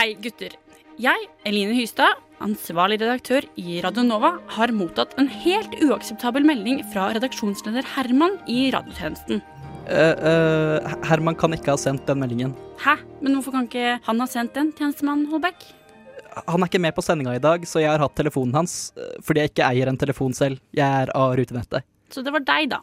Hei, gutter. Jeg, Eline Hystad, ansvarlig redaktør i Radio Nova, har mottatt en helt uakseptabel melding fra redaksjonsleder Herman i radiotjenesten. Uh, uh, Herman kan ikke ha sendt den meldingen. Hæ? Men hvorfor kan ikke han ha sendt den, tjenestemann Holbæk? Han er ikke med på sendinga i dag, så jeg har hatt telefonen hans eh, fordi jeg ikke eier en telefon selv. Jeg er av rutenettet. Så det var deg, da.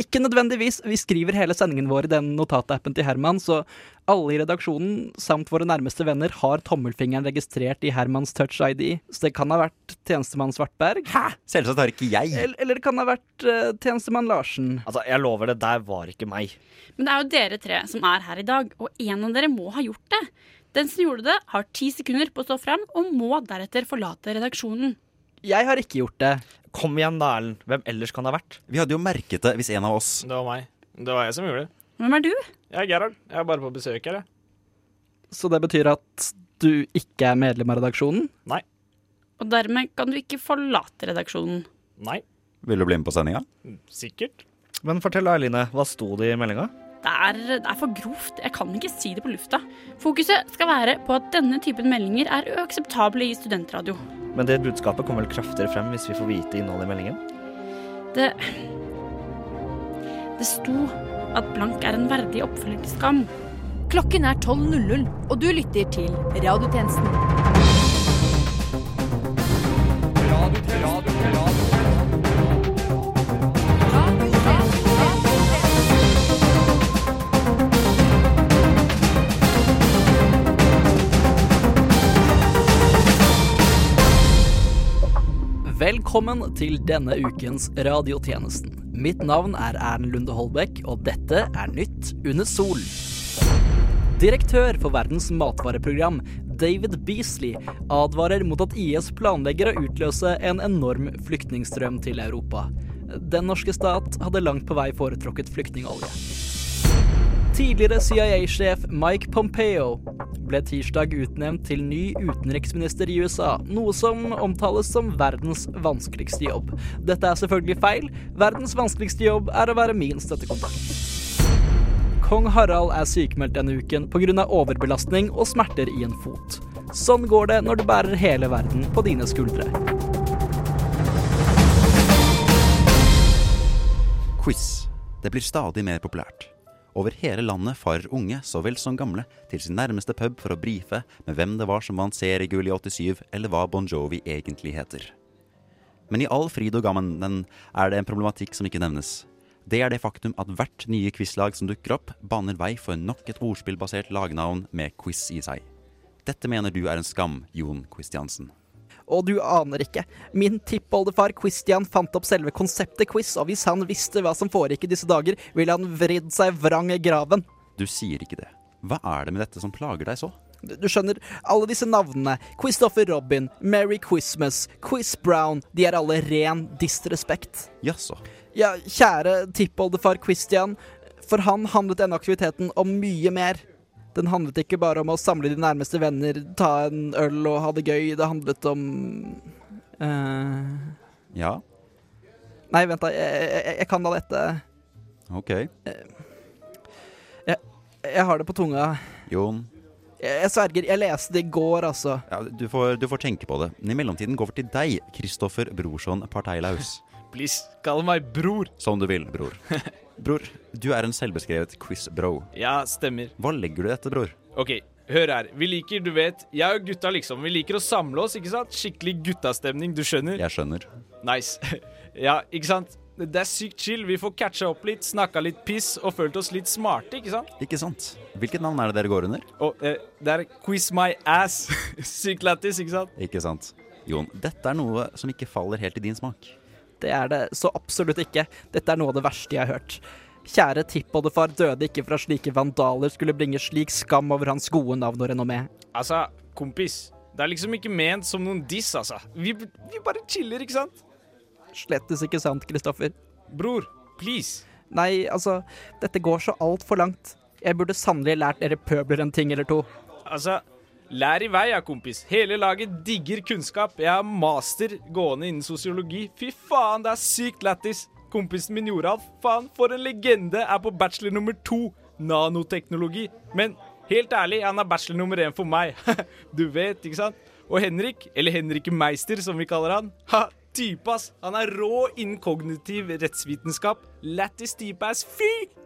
Ikke nødvendigvis. Vi skriver hele sendingen vår i den notatappen til Herman, så alle i redaksjonen, samt våre nærmeste venner, har tommelfingeren registrert i Hermans Touch ID. Så det kan ha vært tjenestemann Svartberg. Hæ? Selvsagt har ikke jeg. Eller, eller det kan ha vært uh, tjenestemann Larsen. Altså, jeg lover det, der var ikke meg. Men det er jo dere tre som er her i dag, og en av dere må ha gjort det. Den som gjorde det, har ti sekunder på å stå fram, og må deretter forlate redaksjonen. Jeg har ikke gjort det. Kom igjen da, Erlend. Hvem ellers kan det ha vært? Vi hadde jo merket det hvis en av oss Det var meg. Det var jeg som gjorde det. Hvem er du? Jeg er Gerhard. Jeg er bare på besøk her, jeg. Så det betyr at du ikke er medlem av redaksjonen? Nei. Og dermed kan du ikke forlate redaksjonen. Nei. Vil du bli med på sendinga? Sikkert. Men fortell Eiline. Hva sto det i meldinga? Det er, det er for grovt. Jeg kan ikke si det på lufta. Fokuset skal være på at denne typen meldinger er uakseptable i studentradio. Men det budskapet kommer vel kraftigere frem hvis vi får vite innholdet i meldingen? Det Det sto at blank er en verdig oppfølgingsskam. Skam. Klokken er 12.00, og du lytter til Radiotjenesten. Velkommen til denne ukens radiotjenesten. Mitt navn er Erlend Lunde Holbæk, og dette er Nytt under sol. Direktør for Verdens matvareprogram, David Beasley, advarer mot at IS planlegger å utløse en enorm flyktningstrøm til Europa. Den norske stat hadde langt på vei foretrukket flyktningolje. Tidligere CIA-sjef Mike Pompeo ble tirsdag utnevnt til ny utenriksminister i USA, noe som omtales som verdens vanskeligste jobb. Dette er selvfølgelig feil. Verdens vanskeligste jobb er å være min støttekontakt. Kong Harald er sykemeldt denne uken pga. overbelastning og smerter i en fot. Sånn går det når du bærer hele verden på dine skuldre. Quiz. Det blir stadig mer populært. Over hele landet farer unge så vel som gamle til sin nærmeste pub for å brife med hvem det var som vant seriegull i 87, eller hva Bon Jovi egentlig heter. Men i all fryd og gammen er det en problematikk som ikke nevnes. Det er det faktum at hvert nye quizlag som dukker opp, baner vei for nok et ordspillbasert lagnavn med quiz i seg. Dette mener du er en skam, Jon Christiansen. Og du aner ikke. Min tippoldefar Christian fant opp selve konseptet quiz, og hvis han visste hva som foregikk i disse dager, ville han vridd seg vrang i graven. Du sier ikke det. Hva er det med dette som plager deg så? Du du skjønner, alle disse navnene, Christopher Robin, Merry Christmas, Quiz Brown, de er alle ren disrespekt. Jaså. Ja, kjære tippoldefar Christian, for han handlet denne aktiviteten om mye mer. Den handlet ikke bare om å samle de nærmeste venner, ta en øl og ha det gøy. Det handlet om uh... Ja, Nei, vent, da. Jeg, jeg, jeg kan da dette. ok. Jeg har det på tunga. Jon, Jeg, jeg sverger, jeg leste det i går, altså. ja, du, får, du får tenke på det. Men I mellomtiden går vi til deg, Kristoffer Brorson Parteilaus. Please, kall meg bror. Som du vil, bror. Bror, du er en selvbeskrevet quiz-bro. Ja, stemmer. Hva legger du i dette, bror? OK, hør her. Vi liker, du vet Jeg og gutta, liksom. Vi liker å samle oss, ikke sant? Skikkelig guttastemning, du skjønner? Jeg skjønner. Nice. ja, ikke sant? Det er sykt chill. Vi får catcha opp litt, snakka litt piss og følt oss litt smarte, ikke sant? Ikke sant? Hvilket navn er det dere går under? Oh, eh, det er quiz my ass. Sykt lættis, ikke sant? Ikke sant? Jon, dette er noe som ikke faller helt i din smak. Det er det så absolutt ikke. Dette er noe av det verste jeg har hørt. Kjære tippoldefar døde ikke for at slike vandaler skulle bringe slik skam over hans gode navn og renommé. Altså, kompis. Det er liksom ikke ment som noen diss, altså. Vi, vi bare chiller, ikke sant? Slettes ikke sant, Kristoffer? Bror, please. Nei, altså, dette går så altfor langt. Jeg burde sannelig lært dere pøbler en ting eller to. Altså, lær i vei, ja, kompis. Hele laget digger kunnskap. Jeg har master gående innen sosiologi. Fy faen, det er sykt lættis. Kompisen min Joralf, faen, for en legende, er på bachelor nummer to, nanoteknologi. Men Helt ærlig, han er bachelor nummer én for meg. du vet, ikke sant? Og Henrik, eller Henrik Meister som vi kaller han, ha, type ass. Han er rå innen kognitiv rettsvitenskap. Lættis type ass, fy!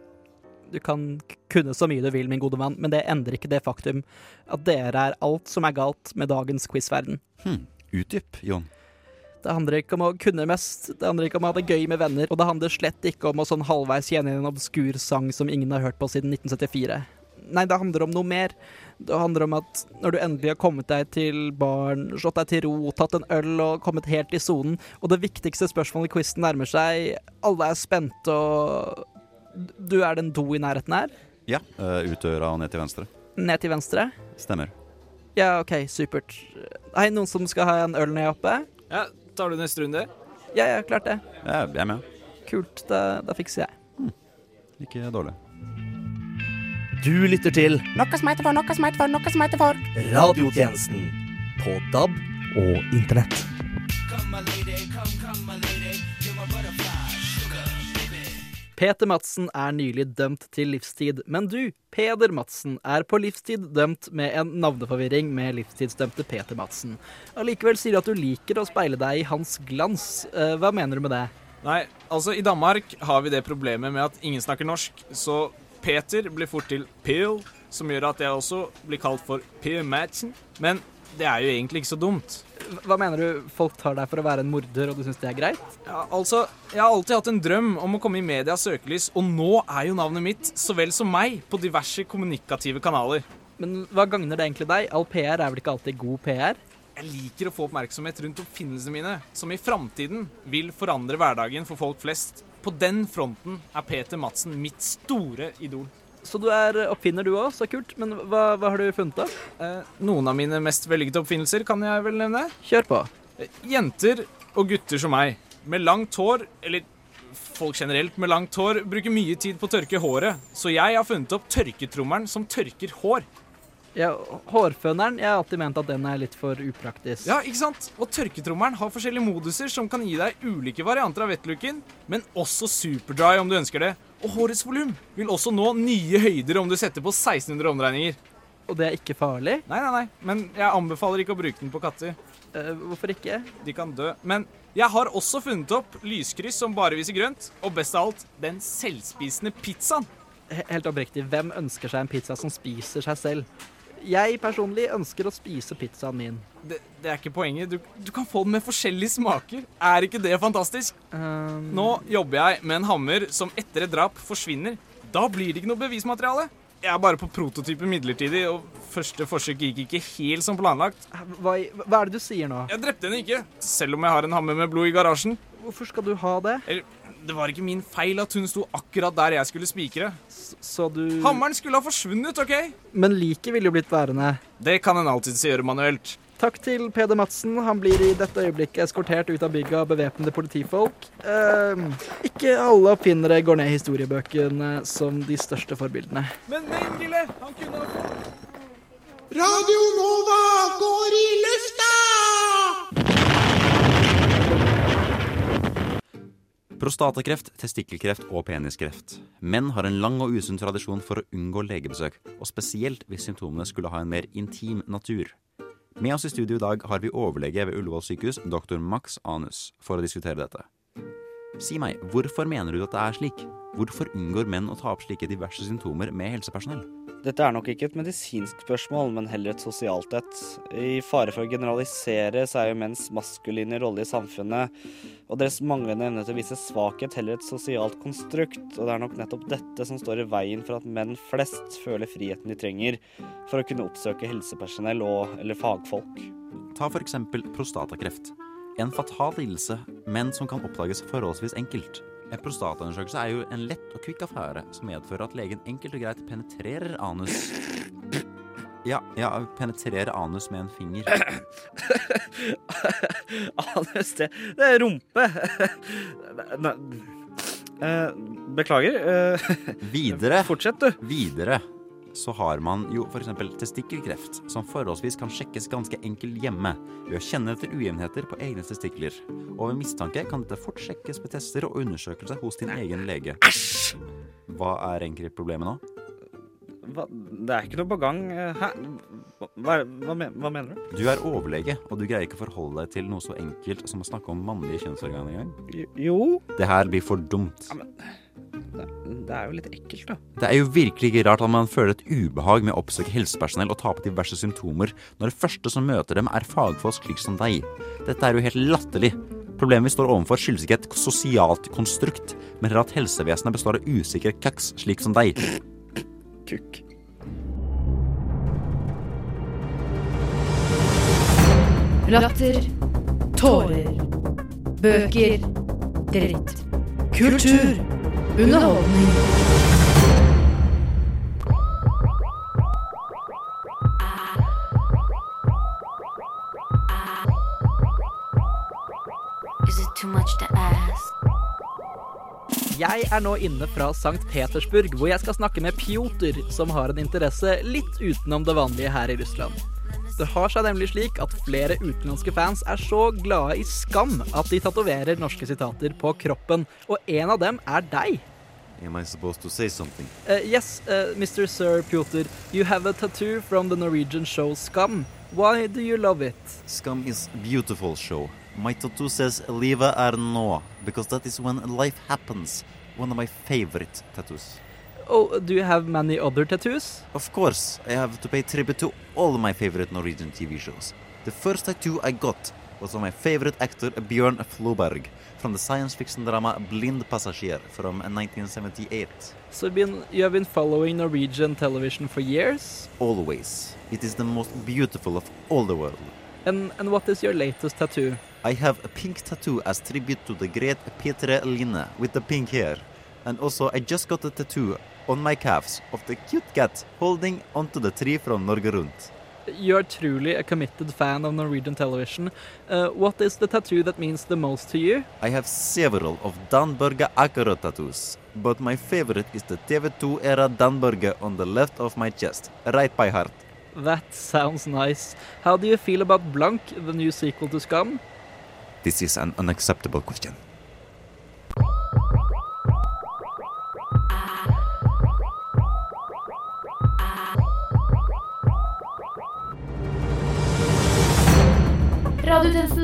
Du kan kunne så mye du vil, min gode mann, men det endrer ikke det faktum at dere er alt som er galt med dagens quizverden. Hm. Utdyp, Jon. Det handler ikke om å kunne mest, det handler ikke om å ha det gøy med venner, og det handler slett ikke om å sånn halvveis igjen en obskur sang som ingen har hørt på siden 1974. Nei, det handler om noe mer. Det handler om at når du endelig har kommet deg til baren, slått deg til ro, tatt en øl og kommet helt i sonen, og det viktigste spørsmålet i quizen nærmer seg, alle er spente og Du er den do i nærheten her? Ja, uh, ut døra og ned til venstre. Ned til venstre? Stemmer. Ja, OK, supert. Hei, noen som skal ha en øl ned oppe? Ja, tar du neste runde? Ja, ja, klart det. Ja, jeg er med. Kult, da, da fikser jeg. Ikke dårlig. Du lytter til Noe som heter for, noe som heter for, noe som heter for. Radiotjenesten på DAB og Internett. Peter Madsen er nylig dømt til livstid, men du, Peder Madsen, er på livstid dømt med en navneforvirring med livstidsdømte Peter Madsen. Allikevel sier du at du liker å speile deg i hans glans. Eh, hva mener du med det? Nei, altså i Danmark har vi det problemet med at ingen snakker norsk, så Peter blir fort til Pil, som gjør at jeg også blir kalt for P. Madsen. Men det er jo egentlig ikke så dumt. Hva mener du, folk tar deg for å være en morder, og du syns det er greit? Ja, altså, jeg har alltid hatt en drøm om å komme i medias søkelys, og nå er jo navnet mitt, så vel som meg, på diverse kommunikative kanaler. Men hva gagner det egentlig deg? All PR er vel ikke alltid god PR? Jeg liker å få oppmerksomhet rundt oppfinnelsene mine, som i framtiden vil forandre hverdagen for folk flest. På den fronten er Peter Madsen mitt store idol. Så du er oppfinner du òg, så kult. Men hva, hva har du funnet opp? Eh, noen av mine mest vellykkede oppfinnelser kan jeg vel nevne. Kjør på. Eh, Jenter og gutter som meg, med langt hår, eller folk generelt med langt hår, bruker mye tid på å tørke håret, så jeg har funnet opp tørketrommelen som tørker hår. Ja, hårføneren, jeg har alltid ment at den er litt for upraktisk. Ja, ikke sant? Og tørketrommelen har forskjellige moduser som kan gi deg ulike varianter av wettlooken, men også superdry om du ønsker det. Og hårets volum vil også nå nye høyder om du setter på 1600 omdreininger. Og det er ikke farlig? Nei, nei, nei, men jeg anbefaler ikke å bruke den på katter. Uh, hvorfor ikke? De kan dø. Men jeg har også funnet opp lyskryss som bare viser grønt, og best av alt, den selvspisende pizzaen. Helt oppriktig, hvem ønsker seg en pizza som spiser seg selv? Jeg personlig ønsker å spise pizzaen min. Det, det er ikke poenget. Du, du kan få den med forskjellige smaker. Er ikke det fantastisk? Um, Nå jobber jeg med en hammer som etter et drap forsvinner. Da blir det ikke noe bevismateriale. Jeg er bare på prototypen midlertidig, og første forsøk gikk ikke helt som planlagt. hva, hva er det du sier nå? Jeg drepte henne ikke, selv om jeg har en hammer med blod i garasjen. Hvorfor skal du ha det? Eller, det var ikke min feil at hun sto akkurat der jeg skulle spikre. Så du Hammeren skulle ha forsvunnet, OK? Men liket ville jo blitt værende. Det kan en alltids gjøre manuelt. Takk til Peder Madsen. Han blir i dette øyeblikket eskortert ut av bygget av bevæpnede politifolk. Eh, ikke alle oppfinnere går ned i historiebøkene som de største forbildene. Men Mengele, han kunne ha Radio Nova går i lufta! Prostatakreft, testikkelkreft og peniskreft. Menn har en lang og usunn tradisjon for å unngå legebesøk, og spesielt hvis symptomene skulle ha en mer intim natur. Med oss i studio i dag har vi overlege ved Ullevål sykehus, doktor Max Anus, for å diskutere dette. Si meg, hvorfor mener du at det er slik? Hvorfor unngår menn å ta opp slike diverse symptomer med helsepersonell? Dette er nok ikke et medisinsk spørsmål, men heller et sosialt et. I fare for å generalisere så er jo menns maskuline rolle i samfunnet og deres manglende evne til å vise svakhet heller et sosialt konstrukt, og det er nok nettopp dette som står i veien for at menn flest føler friheten de trenger for å kunne oppsøke helsepersonell og eller fagfolk. Ta eksempel prostatakreft. En fatal lidelse, men som kan oppdages forholdsvis enkelt. En prostataundersøkelse er jo en lett og kvikk affære som medfører at legen enkelt og greit penetrerer anus Ja, ja, penetrerer anus med en finger. Anus, det, det er rumpe. Nei, eh, Beklager. eh, Videre, Fortsett, du. videre så har man jo f.eks. testikkelkreft, som forholdsvis kan sjekkes ganske enkelt hjemme ved å kjenne etter ujevnheter på egne testikler. Og ved mistanke kan dette fort sjekkes med tester og undersøkelse hos din egen lege. Hva er egentlig problemet nå? hva, det er ikke noe på gang. Hæ? Hva, hva, hva, mener du? Du er overlege, og du greier ikke å forholde deg til noe så enkelt som å snakke om mannlige kjønnsorganer engang. Jo, Det her blir for dumt. det, det er jo litt ekkelt, da. Det er jo virkelig ikke rart at man føler et ubehag med å oppsøke helsepersonell og ta på diverse symptomer når det første som møter dem, er fagfolk slik som deg. Dette er jo helt latterlig. Problemet vi står overfor, skyldes ikke et sosialt konstrukt, men at helsevesenet består av usikre kaks slik som deg. Kukk. Latter. Tårer. Bøker. Dritt. Kultur. Underholdning. Jeg er nå inne fra St. Petersburg, hvor jeg skal snakke med Pjotr, som har en interesse litt utenom det vanlige her i Russland. Det har seg nemlig slik at flere utenlandske fans er så glade i skam at de tatoverer norske sitater på kroppen, og en av dem er deg. Am I supposed to say something? Uh, yes, uh, Mr. Sir Pjotr, you have a tattoo from the Norwegian show Skam. Why do you love it? Skam is beautiful show. My tattoo says Liva er nå, because that is when life happens. One of my favorite tattoos. Oh, do you have many other tattoos? Of course, I have to pay tribute to all my favorite Norwegian TV shows. The first tattoo I got was of my favorite actor Bjørn Floberg from the science fiction drama Blind Passagier from 1978. So you've been, you have been following Norwegian television for years? Always. It is the most beautiful of all the world. And, and what is your latest tattoo? I have a pink tattoo as tribute to the great Petre Line with the pink hair. And also, I just got a tattoo on my calves of the cute cat holding onto the tree from Norge Rundt. You are truly a committed fan of Norwegian television. Uh, what is the tattoo that means the most to you? I have several of Dan Børge tattoos, but my favorite is the TV2 era Dan Børge on the left of my chest, right by heart. That sounds nice. How do you feel about Blank, the new sequel to Scum? This is an unacceptable question.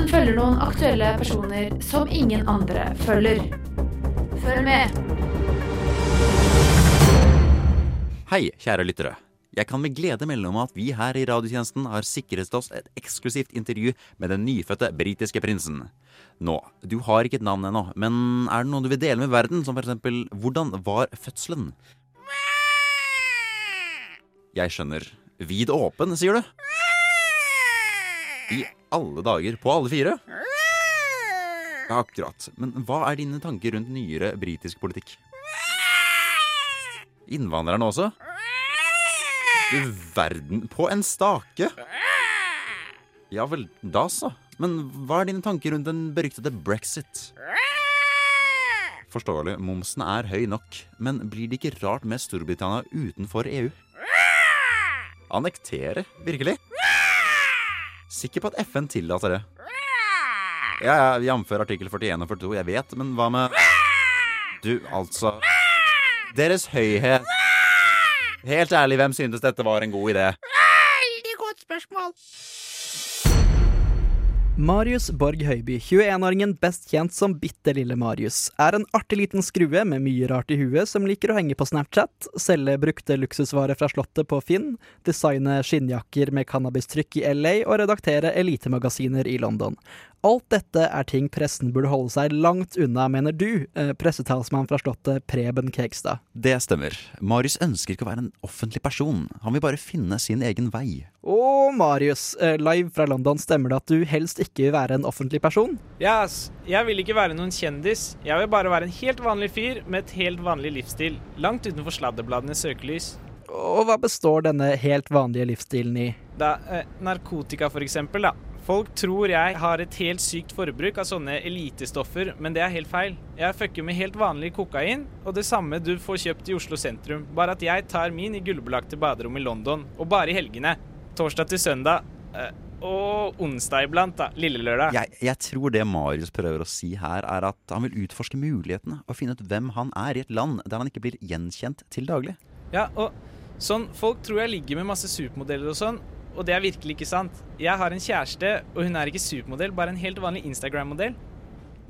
Radiotjenesten følger noen aktuelle personer som ingen andre følger. Følg med. Hei, kjære lyttere. Jeg kan med glede melde om at vi her i radiotjenesten har sikret oss et eksklusivt intervju med den nyfødte britiske prinsen. Nå, du har ikke et navn ennå, men er det noe du vil dele med verden, som eksempel hvordan var fødselen? Jeg skjønner. Vid åpen, sier du? I alle dager. På alle fire? Ja, akkurat. Men hva er dine tanker rundt nyere britisk politikk? Innvandrerne også? Du verden, på en stake! Ja vel, da så. Men hva er dine tanker rundt den beryktede brexit? Forståelig, momsen er høy nok, men blir det ikke rart med Storbritannia utenfor EU? Annektere? Virkelig? Sikker på at FN tillater det? Ja, ja, jf. artikkel 41 og 42, jeg vet, men hva med Du, altså Deres Høyhet Helt ærlig, hvem syntes dette var en god idé? Veldig godt spørsmål. Marius Borg Høiby, 21-åringen best kjent som Bitte lille Marius, er en artig liten skrue med mye rart i huet som liker å henge på Snapchat, selge brukte luksusvarer fra Slottet på Finn, designe skinnjakker med cannabistrykk i LA og redaktere elitemagasiner i London. Alt dette er ting pressen burde holde seg langt unna, mener du, eh, pressetalsmann fra Slottet Preben Kekstad. Det stemmer. Marius ønsker ikke å være en offentlig person. Han vil bare finne sin egen vei. Å, Marius, eh, live fra London, stemmer det at du helst ikke vil være en offentlig person? Ja, ass. Jeg vil ikke være noen kjendis. Jeg vil bare være en helt vanlig fyr med et helt vanlig livsstil. Langt utenfor sladdebladenes søkelys. Og hva består denne helt vanlige livsstilen i? Da, eh, narkotika for eksempel, da. Folk tror jeg har et helt sykt forbruk av sånne elitestoffer, men det er helt feil. Jeg fucker med helt vanlig kokain, og det samme du får kjøpt i Oslo sentrum. Bare at jeg tar min i gullbelagte baderom i London, og bare i helgene. Torsdag til søndag. eh, Og onsdag iblant, da. Lille lørdag. Jeg, jeg tror det Marius prøver å si her, er at han vil utforske mulighetene og finne ut hvem han er i et land der han ikke blir gjenkjent til daglig. Ja, og Sånn, Folk tror jeg ligger med masse supermodeller og sånn, og det er virkelig ikke sant. Jeg har en kjæreste, og hun er ikke supermodell, bare en helt vanlig Instagram-modell.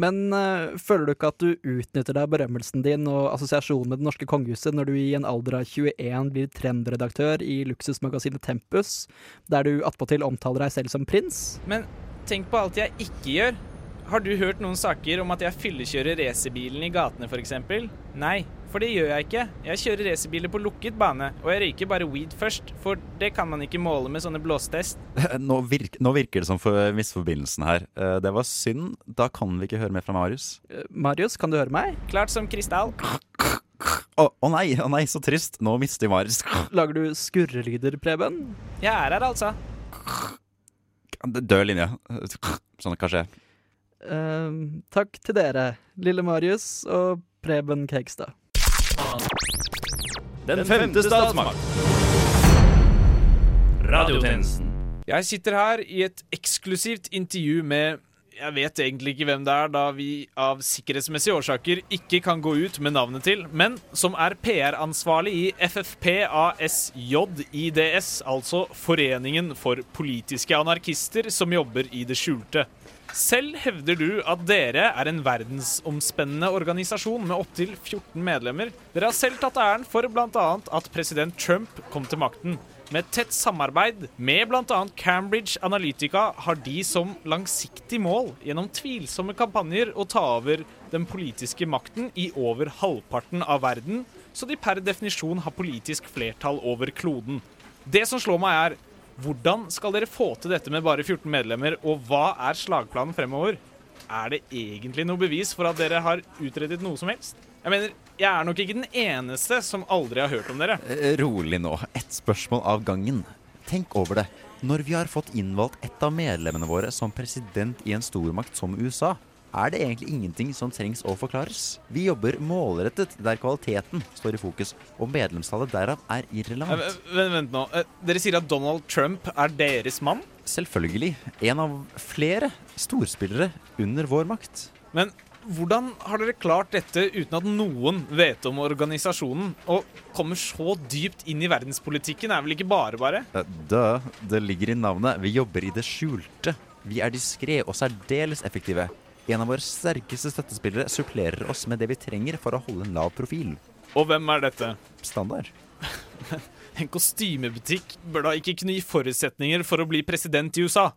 Men øh, føler du ikke at du utnytter deg av berømmelsen din og assosiasjonen med det norske kongehuset når du i en alder av 21 blir trendredaktør i luksusmagasinet Tempus, der du attpåtil omtaler deg selv som prins? Men tenk på alt jeg ikke gjør. Har du hørt noen saker om at jeg fyllekjører racerbilen i gatene f.eks.? Nei, for det gjør jeg ikke. Jeg kjører racerbiler på lukket bane, og jeg røyker bare weed først, for det kan man ikke måle med sånne blåstest. Nå, virk, nå virker det som for misforbindelsen her. Eh, Det var synd. Da kan vi ikke høre mer fra Marius. Eh, Marius, kan du høre meg? Klart som krystall. Å å nei, å nei, så trist. Nå mister vi Marius. Lager du skurrelyder, Preben? Jeg er her, altså. Død linje. Sånn kan skje. Eh, takk til dere, lille Marius og Preben Kegstad. Den femte statsmakt. Radiotjenesten. Jeg sitter her i et eksklusivt intervju med jeg vet egentlig ikke hvem det er, da vi av sikkerhetsmessige årsaker ikke kan gå ut med navnet til, men som er PR-ansvarlig i FFP-ASJ-IDS, altså Foreningen for politiske anarkister som jobber i det skjulte. Selv hevder du at dere er en verdensomspennende organisasjon med opptil 14 medlemmer. Dere har selv tatt æren for bl.a. at president Trump kom til makten. Med tett samarbeid med bl.a. Cambridge Analytica har de som langsiktig mål gjennom tvilsomme kampanjer å ta over den politiske makten i over halvparten av verden, så de per definisjon har politisk flertall over kloden. Det som slår meg er hvordan skal dere få til dette med bare 14 medlemmer, og hva er slagplanen fremover? Er det egentlig noe bevis for at dere har utredet noe som helst? Jeg mener, jeg er nok ikke den eneste som aldri har hørt om dere. Eh, Rolig nå. Ett spørsmål av gangen. Tenk over det. Når vi har fått innvalgt et av medlemmene våre som president i en stormakt som USA, er det egentlig ingenting som trengs å forklares. Vi jobber målrettet der kvaliteten står i fokus, og medlemstallet derav er Eh, irrelevant. Vent, vent nå. Eh, Dere sier at Donald Trump er deres mann? Selvfølgelig. En av flere storspillere under vår makt. Men hvordan har dere klart dette uten at noen vet om organisasjonen? Og kommer så dypt inn i verdenspolitikken er vel ikke bare bare? Eh, Dø, det ligger i navnet. Vi jobber i det skjulte. Vi er diskré og særdeles effektive. En av våre sterkeste støttespillere supplerer oss med det vi trenger for å holde en lav profil. Og hvem er dette? Standard. En kostymebutikk bør da ikke kunne gi forutsetninger for å bli president i USA.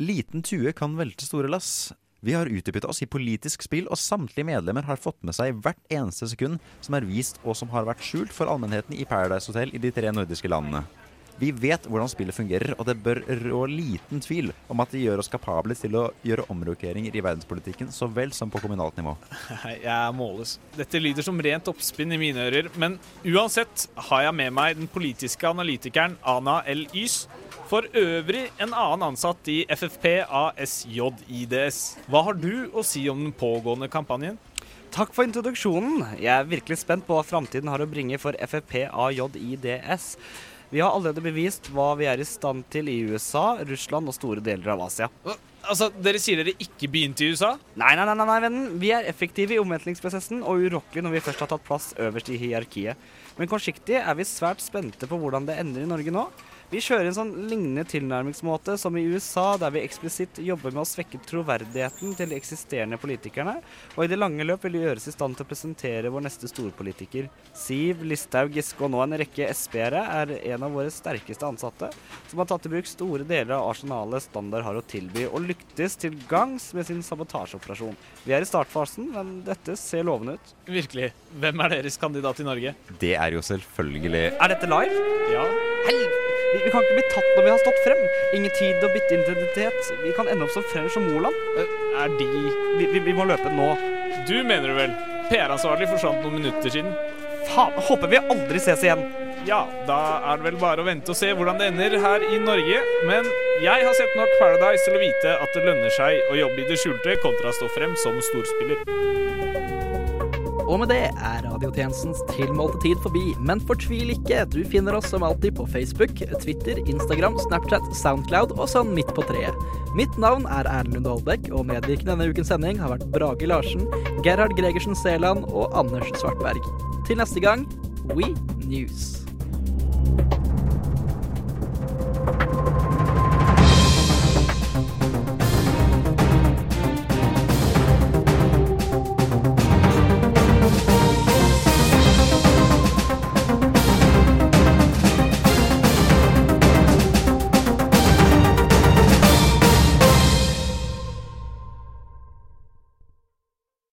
Liten tue kan velte store lass. Vi har utdypet oss i politisk spill, og samtlige medlemmer har fått med seg hvert eneste sekund som er vist og som har vært skjult for allmennheten i Paradise Hotel i de tre nordiske landene. Vi vet hvordan spillet fungerer, og det bør rå liten tvil om at det gjør oss kapable til å gjøre omrokeringer i verdenspolitikken så vel som på kommunalt nivå. Jeg måles. Dette lyder som rent oppspinn i mine ører, men uansett har jeg med meg den politiske analytikeren Ana L. Ys. For øvrig en annen ansatt i FFP ASJ-IDS. Hva har du å si om den pågående kampanjen? Takk for introduksjonen. Jeg er virkelig spent på hva framtiden har å bringe for FFP-AJIDS. Vi har allerede bevist hva vi er i stand til i USA, Russland og store deler av Asia. Altså, Dere sier dere ikke begynte i USA? Nei, nei, nei, nei, vennen. Vi er effektive i omveltningsprosessen og urokkelige når vi først har tatt plass øverst i hierarkiet. Men kortsiktig er vi svært spente på hvordan det ender i Norge nå. Vi kjører en sånn lignende tilnærmingsmåte som i USA, der vi eksplisitt jobber med å svekke troverdigheten til de eksisterende politikerne, og i det lange løp vil vi gjøres i stand til å presentere vår neste storpolitiker. Siv, Listhaug, Giske og nå en rekke SP-ere er en av våre sterkeste ansatte, som har tatt i bruk store deler av arsenalet Standard har å tilby, og lyktes til gangs med sin sabotasjeoperasjon. Vi er i startfasen, men dette ser lovende ut. Virkelig. Hvem er deres kandidat i Norge? Det er jo selvfølgelig Er dette live? Ja. Helvete! Vi, vi kan ikke bli tatt når vi har stått frem. Ingen tid å bytte identitet. Vi kan ende opp som French og Moland. Eh, Er de Vi, vi, vi må løpe nå. Du mener du vel? PR-ansvarlig forsvant noen minutter siden. Faen, håper vi aldri ses igjen. Ja, da er det vel bare å vente og se hvordan det ender her i Norge. Men jeg har sett nok Paradise til å vite at det lønner seg å jobbe i det skjulte kontra å stå frem som storspiller. Og med det er radiotjenestens tilmålte tid forbi, men fortvil ikke. Du finner oss som alltid på Facebook, Twitter, Instagram, Snapchat, Soundcloud og sånn midt på treet. Mitt navn er Erlend Lunde Holbæk, og medvirkende denne ukens sending har vært Brage Larsen, Gerhard Gregersen Seland og Anders Svartberg. Til neste gang, We News.